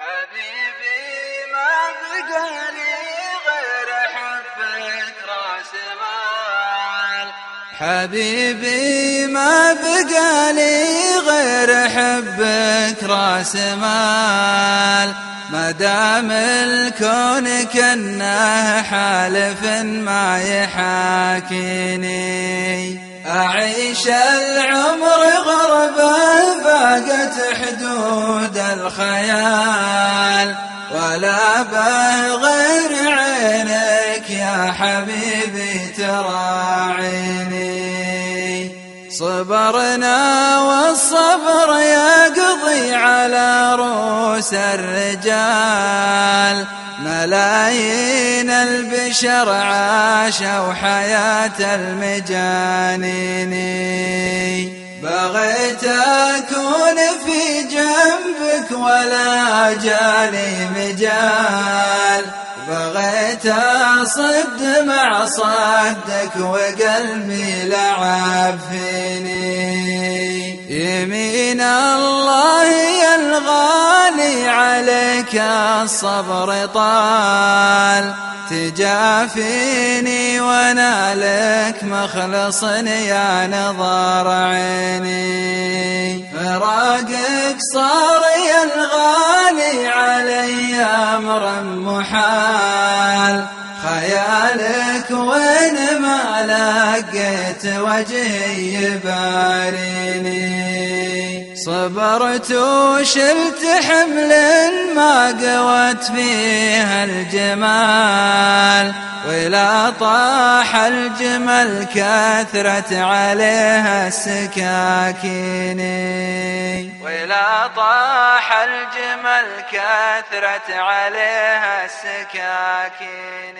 حبيبي ما بقى لي غير حبك راس مال. حبيبي ما بقى لي غير حبك ما دام الكون كنه حالف ما يحاكيني. أعيش العمر غربة فاقت حدود الخيال. ولا غير عينك يا حبيبي تراعيني. صبرنا والصبر يقضي على رؤوس الرجال. ملايين البشر عاشوا حياة المجانين. بغيت أكون في ولا جالي مجال. بغيت أصد مع صدك وقلبي لعب فيني يمين الله يا الغالي عليك الصبر طال. تجافيني وأنا لك مخلص يا نظر عيني. فراقك صار محال خيالك وين ما لقيت وجهي يباريني صبرت وشلت حمل ما قوت فيها الجمال. ولا طاح الجمل كثرت عليها السكاكين. ولا طاح الجمل كثرت عليها السكاكين.